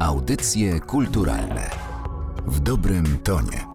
Audycje kulturalne w dobrym tonie.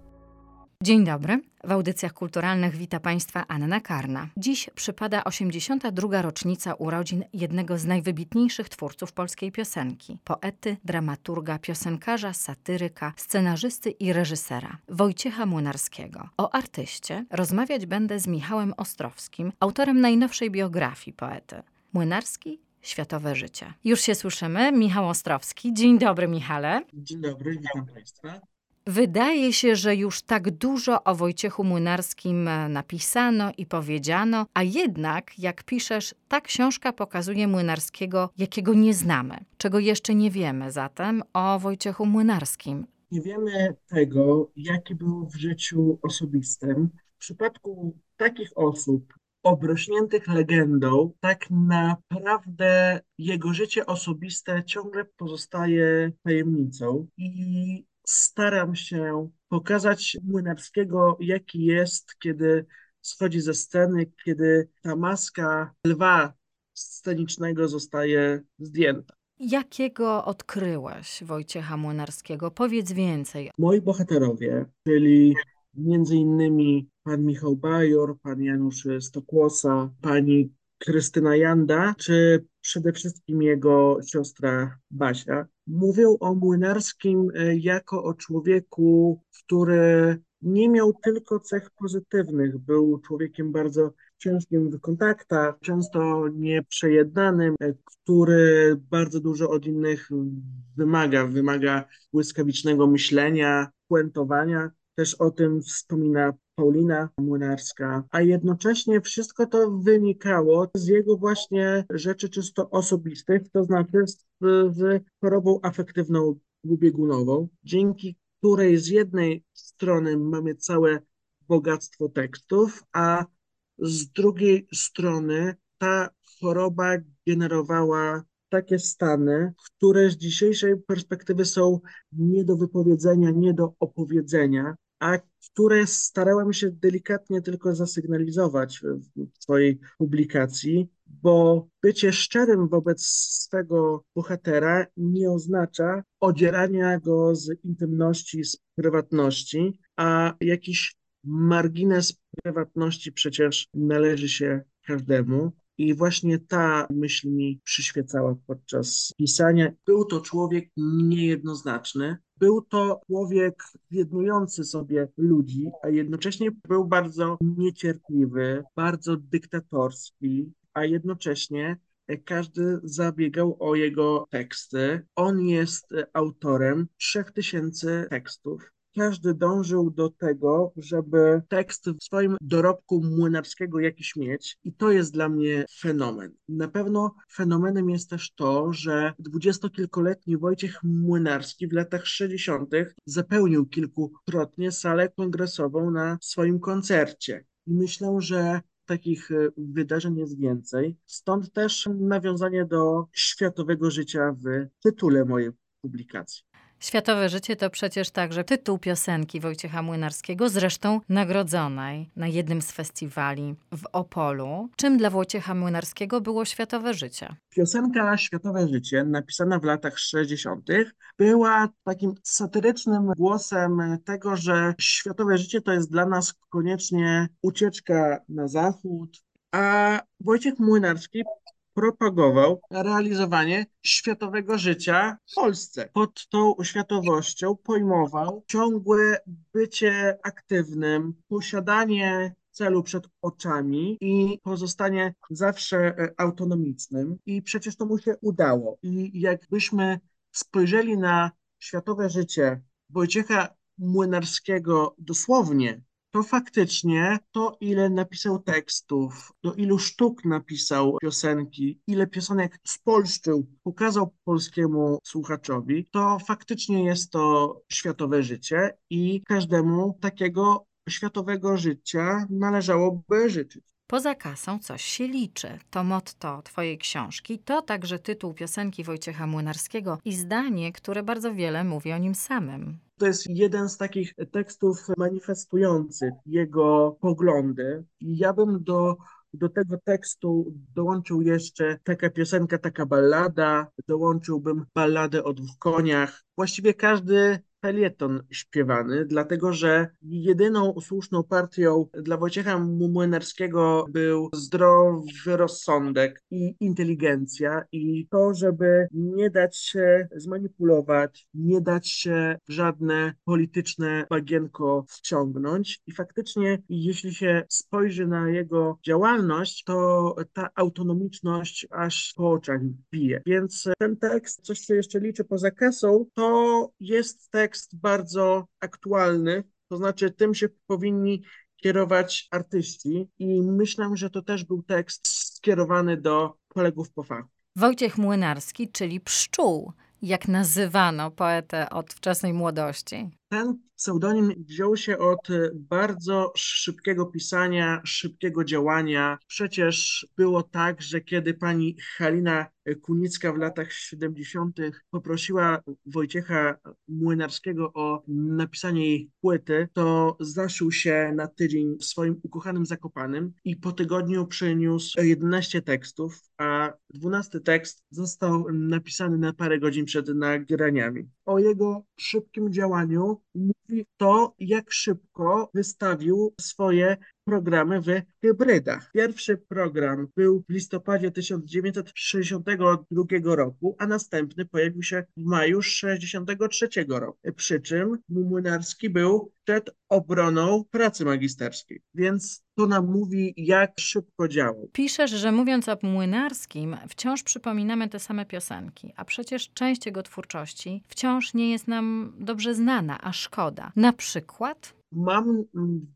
Dzień dobry. W audycjach kulturalnych wita Państwa Anna Karna. Dziś przypada 82. rocznica urodzin jednego z najwybitniejszych twórców polskiej piosenki poety, dramaturga, piosenkarza, satyryka, scenarzysty i reżysera Wojciecha Młynarskiego. O artyście rozmawiać będę z Michałem Ostrowskim, autorem najnowszej biografii poety. Młynarski Światowe Życie. Już się słyszymy. Michał Ostrowski. Dzień dobry, Michale. Dzień dobry, witam Państwa. Wydaje się, że już tak dużo o Wojciechu Młynarskim e, napisano i powiedziano, a jednak, jak piszesz, ta książka pokazuje Młynarskiego, jakiego nie znamy, czego jeszcze nie wiemy zatem o Wojciechu Młynarskim. Nie wiemy tego, jaki był w życiu osobistym. W przypadku takich osób, obrośniętych legendą, tak naprawdę jego życie osobiste ciągle pozostaje tajemnicą i staram się pokazać Młynarskiego, jaki jest, kiedy schodzi ze sceny, kiedy ta maska lwa scenicznego zostaje zdjęta. Jakiego odkryłeś Wojciecha Młynarskiego? Powiedz więcej. Moi bohaterowie, czyli między innymi pan Michał Bajor, pan Janusz Stokłosa, pani Krystyna Janda, czy przede wszystkim jego siostra Basia, mówią o Młynarskim e, jako o człowieku, który nie miał tylko cech pozytywnych. Był człowiekiem bardzo ciężkim w kontaktach, często nieprzejednanym, e, który bardzo dużo od innych wymaga. Wymaga błyskawicznego myślenia, puentowania. Też o tym wspomina Paulina Młynarska, a jednocześnie wszystko to wynikało z jego właśnie rzeczy czysto osobistych, to znaczy z, z chorobą afektywną dwubiegunową, dzięki której z jednej strony mamy całe bogactwo tekstów, a z drugiej strony ta choroba generowała takie stany, które z dzisiejszej perspektywy są nie do wypowiedzenia, nie do opowiedzenia, a które starałem się delikatnie tylko zasygnalizować w swojej publikacji, bo bycie szczerym wobec swego bohatera nie oznacza odzierania go z intymności, z prywatności, a jakiś margines prywatności przecież należy się każdemu. I właśnie ta myśl mi przyświecała podczas pisania. Był to człowiek niejednoznaczny. Był to człowiek jednujący sobie ludzi, a jednocześnie był bardzo niecierpliwy, bardzo dyktatorski, a jednocześnie każdy zabiegał o jego teksty. On jest autorem trzech tysięcy tekstów każdy dążył do tego, żeby tekst w swoim dorobku młynarskiego jakiś mieć i to jest dla mnie fenomen. Na pewno fenomenem jest też to, że dwudziestokilkoletni Wojciech Młynarski w latach 60. zapełnił kilkukrotnie salę kongresową na swoim koncercie. I myślę, że takich e, wydarzeń jest więcej. Stąd też nawiązanie do światowego życia w tytule mojej publikacji. Światowe życie to przecież także tytuł piosenki Wojciecha Młynarskiego, zresztą nagrodzonej na jednym z festiwali w Opolu. Czym dla Wojciecha Młynarskiego było światowe życie? Piosenka Światowe życie, napisana w latach 60., była takim satyrycznym głosem tego, że światowe życie to jest dla nas koniecznie ucieczka na zachód, a Wojciech Młynarski propagował realizowanie światowego życia w Polsce. Pod tą światowością pojmował ciągłe bycie aktywnym, posiadanie celu przed oczami i pozostanie zawsze e, autonomicznym. I przecież to mu się udało. I jakbyśmy spojrzeli na światowe życie Wojciecha Młynarskiego dosłownie, to faktycznie to, ile napisał tekstów, do ilu sztuk napisał piosenki, ile piosenek spolszczył, pokazał polskiemu słuchaczowi, to faktycznie jest to światowe życie i każdemu takiego światowego życia należałoby życzyć. Poza kasą coś się liczy. To motto Twojej książki, to także tytuł piosenki Wojciecha Młynarskiego i zdanie, które bardzo wiele mówi o nim samym. To jest jeden z takich tekstów manifestujących jego poglądy. Ja bym do do tego tekstu dołączył jeszcze taka piosenka, taka ballada, dołączyłbym balladę o dwóch koniach. Właściwie każdy felieton śpiewany, dlatego że jedyną słuszną partią dla Wojciecha Młynarskiego był zdrowy rozsądek i inteligencja i to, żeby nie dać się zmanipulować, nie dać się w żadne polityczne bagienko wciągnąć i faktycznie jeśli się spojrzy na jego działalność, to ta autonomiczność aż po oczach bije. Więc ten tekst, coś co jeszcze liczy poza kasą, to jest tekst tekst bardzo aktualny, to znaczy tym się powinni kierować artyści i myślę, że to też był tekst skierowany do kolegów po fachu. Wojciech Młynarski, czyli Pszczół, jak nazywano poetę od wczesnej młodości. Ten pseudonim wziął się od bardzo szybkiego pisania, szybkiego działania. Przecież było tak, że kiedy pani Halina Kunicka w latach 70. poprosiła Wojciecha Młynarskiego o napisanie jej płyty, to zaszył się na tydzień w swoim ukochanym Zakopanym i po tygodniu przyniósł 11 tekstów, a 12 tekst został napisany na parę godzin przed nagraniami. O jego szybkim działaniu mówi to, jak szybko wystawił swoje programy w hybrydach. Pierwszy program był w listopadzie 1962 roku, a następny pojawił się w maju 1963 roku. Przy czym Młynarski był przed obroną pracy magisterskiej, więc to nam mówi, jak szybko działał. Piszesz, że mówiąc o Młynarskim, wciąż przypominamy te same piosenki, a przecież część jego twórczości wciąż nie jest nam dobrze znana, a szkoda. Na przykład mam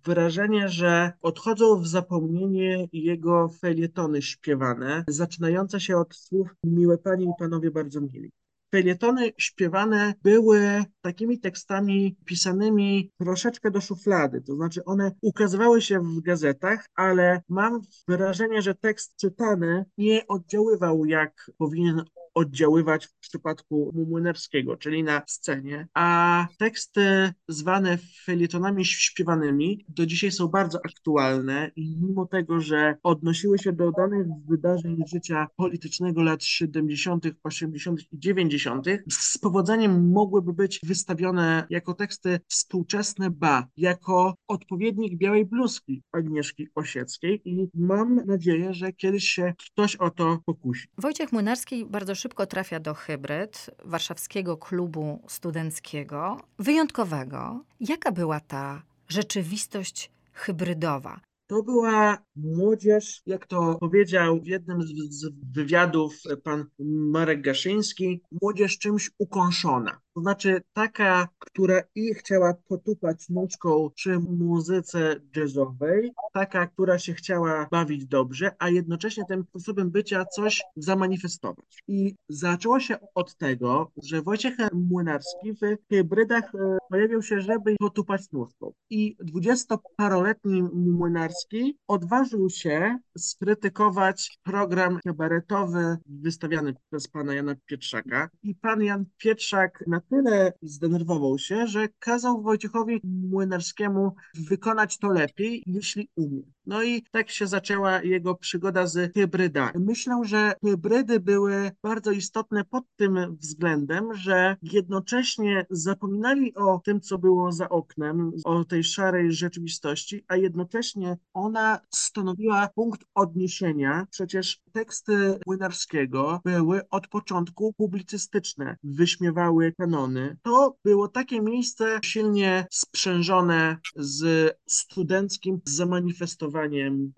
wrażenie, że odchodzą w zapomnienie jego felietony śpiewane, zaczynające się od słów miłe panie i panowie bardzo mili felietony śpiewane były takimi tekstami pisanymi troszeczkę do szuflady, to znaczy one ukazywały się w gazetach, ale mam wrażenie, że tekst czytany nie oddziaływał jak powinien oddziaływać w przypadku Młynarskiego, czyli na scenie, a teksty zwane felietonami śpiewanymi do dzisiaj są bardzo aktualne i mimo tego, że odnosiły się do danych wydarzeń życia politycznego lat 70., 80. i 90., z powodzeniem mogłyby być wystawione jako teksty współczesne, ba, jako odpowiednik białej bluzki Agnieszki Osieckiej i mam nadzieję, że kiedyś się ktoś o to pokusi. Wojciech Młynarski bardzo szybko trafia do hybryd warszawskiego klubu studenckiego, wyjątkowego. Jaka była ta rzeczywistość hybrydowa? To była młodzież, jak to powiedział w jednym z wywiadów pan Marek Gaszyński, młodzież czymś ukąszona. To znaczy taka, która i chciała potupać nóżką przy muzyce jazzowej, taka, która się chciała bawić dobrze, a jednocześnie tym sposobem bycia coś zamanifestować. I zaczęło się od tego, że Wojciech Młynarski w hybrydach e, pojawił się, żeby potupać nóżką. I dwudziestoparoletni Młynarski odważył się skrytykować program kabaretowy wystawiany przez pana Jana Pietrzaka. I pan Jan Pietrzak na tyle zdenerwował się, że kazał Wojciechowi Młynarskiemu wykonać to lepiej, jeśli umie. No i tak się zaczęła jego przygoda z hybrydami. Myślę, że hybrydy były bardzo istotne pod tym względem, że jednocześnie zapominali o tym, co było za oknem, o tej szarej rzeczywistości, a jednocześnie ona stanowiła punkt odniesienia. Przecież teksty Młynarskiego były od początku publicystyczne, wyśmiewały kanony. To było takie miejsce silnie sprzężone z studenckim zamanifestowaniem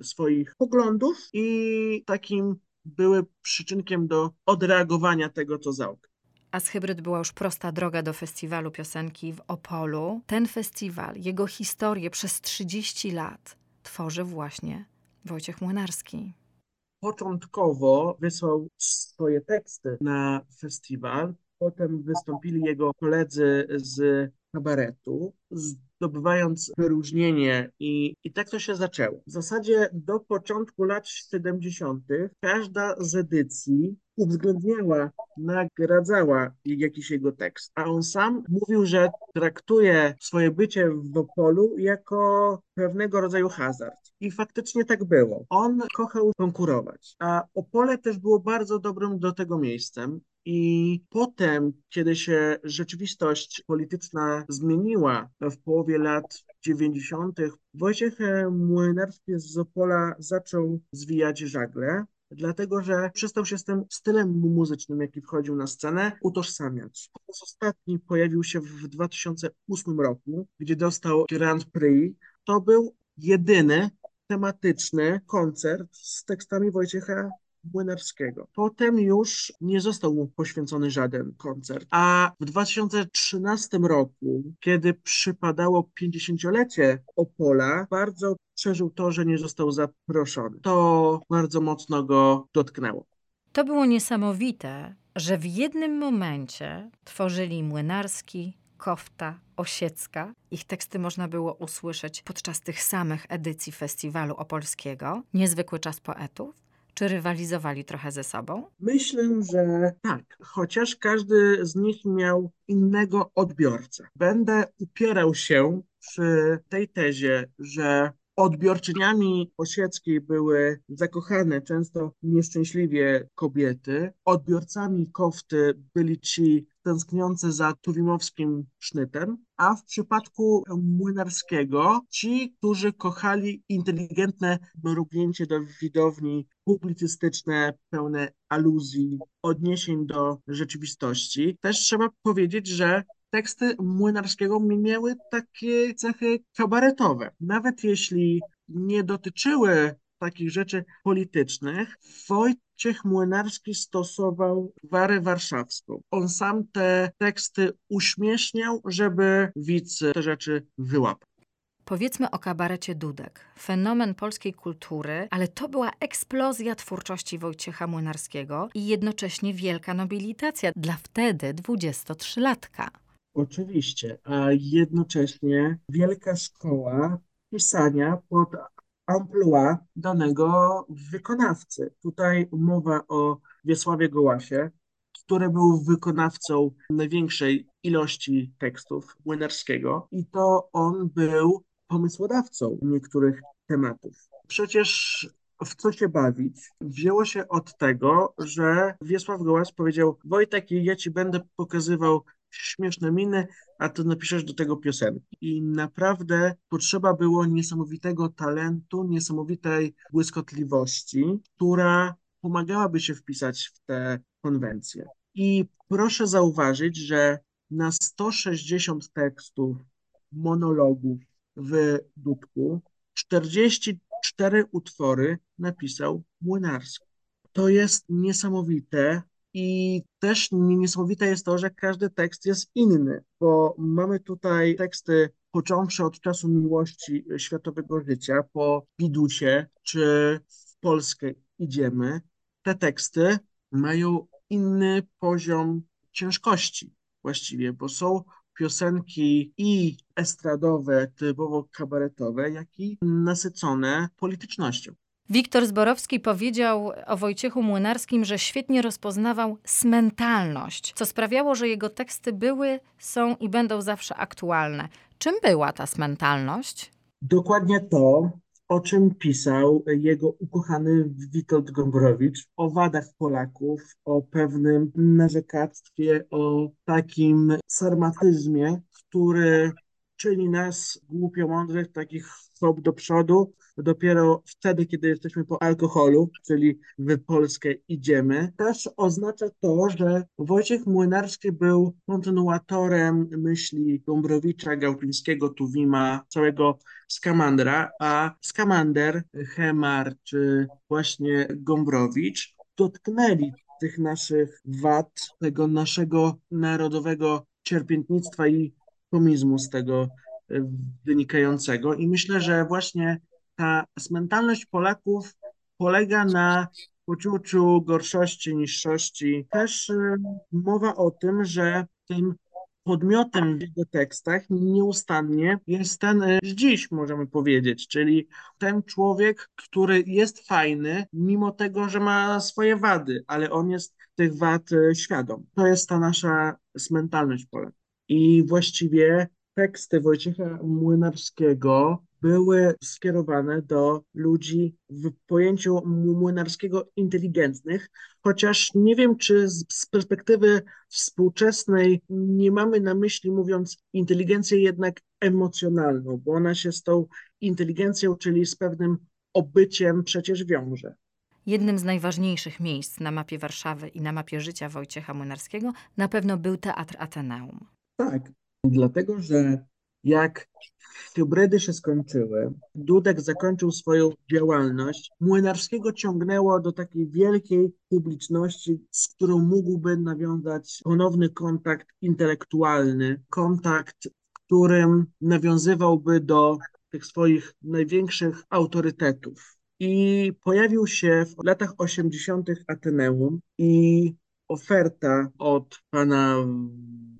swoich poglądów i takim były przyczynkiem do odreagowania tego, co za oknem. A z Hybryd była już prosta droga do festiwalu piosenki w Opolu. Ten festiwal, jego historię przez 30 lat tworzy właśnie Wojciech Młynarski. Początkowo wysłał swoje teksty na festiwal, potem wystąpili jego koledzy z kabaretu. Z zdobywając wyróżnienie i, i tak to się zaczęło. W zasadzie do początku lat 70. każda z edycji uwzględniała, nagradzała jakiś jego tekst. A on sam mówił, że traktuje swoje bycie w Opolu jako pewnego rodzaju hazard. I faktycznie tak było. On kochał konkurować, a Opole też było bardzo dobrym do tego miejscem. I potem, kiedy się rzeczywistość polityczna zmieniła w połowie lat 90., Wojciech Młynarski z Opola zaczął zwijać żagle dlatego że przestał się z tym stylem muzycznym, jaki wchodził na scenę, utożsamiać. Po raz ostatni pojawił się w 2008 roku, gdzie dostał Grand Prix. To był jedyny tematyczny koncert z tekstami Wojciecha Młynarskiego. Potem już nie został mu poświęcony żaden koncert. A w 2013 roku, kiedy przypadało 50-lecie Opola, bardzo przeżył to, że nie został zaproszony. To bardzo mocno go dotknęło. To było niesamowite, że w jednym momencie tworzyli Młynarski, Kofta, Osiecka. Ich teksty można było usłyszeć podczas tych samych edycji festiwalu opolskiego. Niezwykły czas poetów. Czy rywalizowali trochę ze sobą? Myślę, że tak, chociaż każdy z nich miał innego odbiorcę. Będę upierał się przy tej tezie, że Odbiorczyniami Osieckiej były zakochane, często nieszczęśliwie kobiety. Odbiorcami kofty byli ci tęskniący za tuwimowskim sznytem, a w przypadku Młynarskiego ci, którzy kochali inteligentne mrugnięcie do widowni, publicystyczne, pełne aluzji, odniesień do rzeczywistości. Też trzeba powiedzieć, że teksty Młynarskiego miały takie cechy kabaretowe. Nawet jeśli nie dotyczyły takich rzeczy politycznych, Wojciech Młynarski stosował warę warszawską. On sam te teksty uśmieszniał, żeby widz te rzeczy wyłapał. Powiedzmy o kabarecie Dudek. Fenomen polskiej kultury, ale to była eksplozja twórczości Wojciecha Młynarskiego i jednocześnie wielka nobilitacja dla wtedy 23-latka. Oczywiście, a jednocześnie wielka szkoła pisania pod amplua danego wykonawcy. Tutaj mowa o Wiesławie Gołasie, który był wykonawcą największej ilości tekstów Młynarskiego i to on był pomysłodawcą niektórych tematów. Przecież w co się bawić wzięło się od tego, że Wiesław Gołas powiedział Wojtek, ja ci będę pokazywał śmieszne miny, a ty napiszesz do tego piosenki. I naprawdę potrzeba było niesamowitego talentu, niesamowitej błyskotliwości, która pomagałaby się wpisać w te konwencje. I proszę zauważyć, że na 160 tekstów, monologów w Dudku, 44 utwory napisał Młynarski. To jest niesamowite, i też niesamowite jest to, że każdy tekst jest inny, bo mamy tutaj teksty począwszy od czasu miłości światowego życia, po Bidusie, czy w Polskę idziemy. Te teksty mają inny poziom ciężkości właściwie, bo są piosenki i estradowe, typowo kabaretowe, jak i nasycone politycznością. Wiktor Zborowski powiedział o Wojciechu Młynarskim, że świetnie rozpoznawał smentalność, co sprawiało, że jego teksty były, są i będą zawsze aktualne. Czym była ta smentalność? Dokładnie to, o czym pisał jego ukochany Witold Gombrowicz, o wadach Polaków, o pewnym narzekactwie, o takim sarmatyzmie, który czyni nas głupio mądrych, takich hop do przodu, dopiero wtedy, kiedy jesteśmy po alkoholu, czyli w Polskę idziemy. Też oznacza to, że Wojciech Młynarski był kontynuatorem myśli Gombrowicza, Gałpińskiego, Tuwima, całego Skamandra, a Skamander, Hemar czy właśnie Gombrowicz dotknęli tych naszych wad, tego naszego narodowego cierpiętnictwa i komizmu z tego e, wynikającego. I myślę, że właśnie ta mentalność Polaków polega na poczuciu gorszości, niższości. Też e, mowa o tym, że tym podmiotem w jego tekstach nieustannie jest ten e, dziś, możemy powiedzieć, czyli ten człowiek, który jest fajny, mimo tego, że ma swoje wady, ale on jest tych wad świadom. To jest ta nasza mentalność Polak. I właściwie teksty Wojciecha Młynarskiego były skierowane do ludzi w pojęciu młynarskiego inteligentnych, chociaż nie wiem, czy z, z perspektywy współczesnej nie mamy na myśli, mówiąc inteligencję jednak emocjonalną, bo ona się z tą inteligencją, czyli z pewnym obyciem przecież wiąże. Jednym z najważniejszych miejsc na mapie Warszawy i na mapie życia Wojciecha Młynarskiego na pewno był Teatr Ateneum. Tak, dlatego że jak hybrydy się skończyły, Dudek zakończył swoją działalność, Młynarskiego ciągnęło do takiej wielkiej publiczności, z którą mógłby nawiązać ponowny kontakt intelektualny, kontakt, którym nawiązywałby do tych swoich największych autorytetów. I pojawił się w latach 80. Ateneum i oferta od pana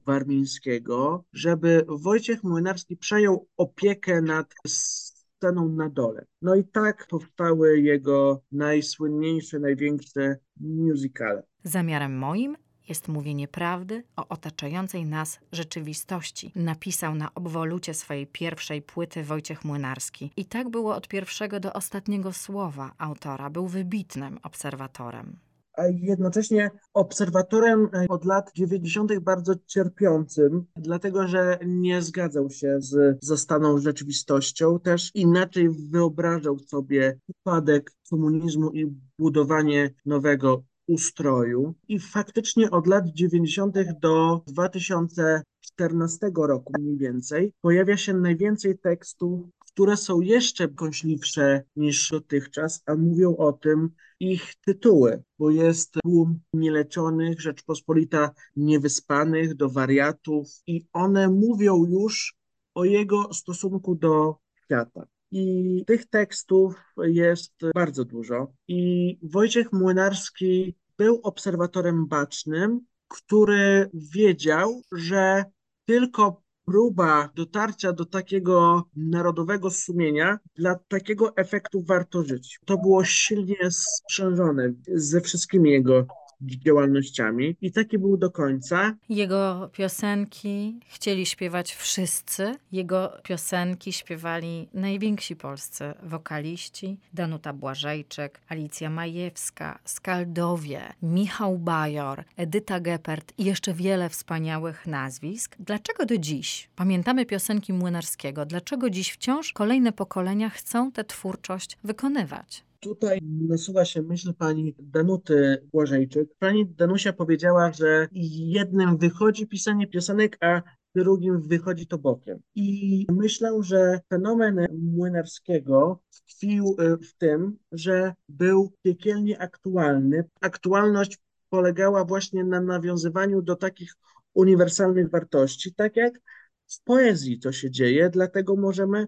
Warmińskiego, żeby Wojciech Młynarski przejął opiekę nad sceną na dole. No i tak powstały jego najsłynniejsze, największe musicale. Zamiarem moim jest mówienie prawdy o otaczającej nas rzeczywistości, napisał na obwolucie swojej pierwszej płyty Wojciech Młynarski. I tak było od pierwszego do ostatniego słowa autora. Był wybitnym obserwatorem a jednocześnie obserwatorem e, od lat 90. bardzo cierpiącym, dlatego że nie zgadzał się z zastaną rzeczywistością, też inaczej wyobrażał sobie upadek komunizmu i budowanie nowego ustroju. I faktycznie od lat 90. do 2014 roku mniej więcej pojawia się najwięcej tekstów, które są jeszcze kąśliwsze niż dotychczas, a mówią o tym ich tytuły, bo jest tłum nieleczonych, Rzeczpospolita niewyspanych, do wariatów i one mówią już o jego stosunku do świata. I tych tekstów jest bardzo dużo. I Wojciech Młynarski był obserwatorem bacznym, który wiedział, że tylko próba dotarcia do takiego narodowego sumienia, dla takiego efektu warto żyć. To było silnie sprzężone ze wszystkimi jego działalnościami i taki był do końca. Jego piosenki chcieli śpiewać wszyscy. Jego piosenki śpiewali najwięksi polscy wokaliści: Danuta Błażejczyk, Alicja Majewska, Skaldowie, Michał Bajor, Edyta Geppert i jeszcze wiele wspaniałych nazwisk. Dlaczego do dziś pamiętamy piosenki Młynarskiego? Dlaczego dziś wciąż kolejne pokolenia chcą tę twórczość wykonywać? Tutaj nasuwa się myśl pani Danuty Błażejczyk. Pani Danusia powiedziała, że jednym wychodzi pisanie piosenek, a drugim wychodzi to bokiem. I myślę, że fenomen Młynarskiego tkwił e, w tym, że był piekielnie aktualny. Aktualność polegała właśnie na nawiązywaniu do takich uniwersalnych wartości, tak jak w poezji to się dzieje, dlatego możemy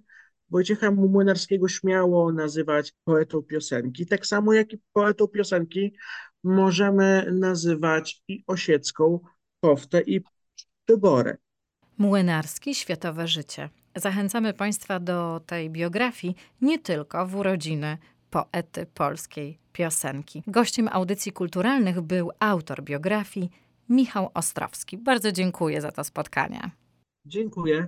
Wojciecha Młynarskiego śmiało nazywać poetą piosenki, tak samo jak i poetą piosenki możemy nazywać i Osiecką, Koftę i Przyborę. Młynarski Światowe Życie. Zachęcamy Państwa do tej biografii nie tylko w urodziny poety polskiej piosenki. Gościem audycji kulturalnych był autor biografii Michał Ostrowski. Bardzo dziękuję za to spotkanie. Dziękuję.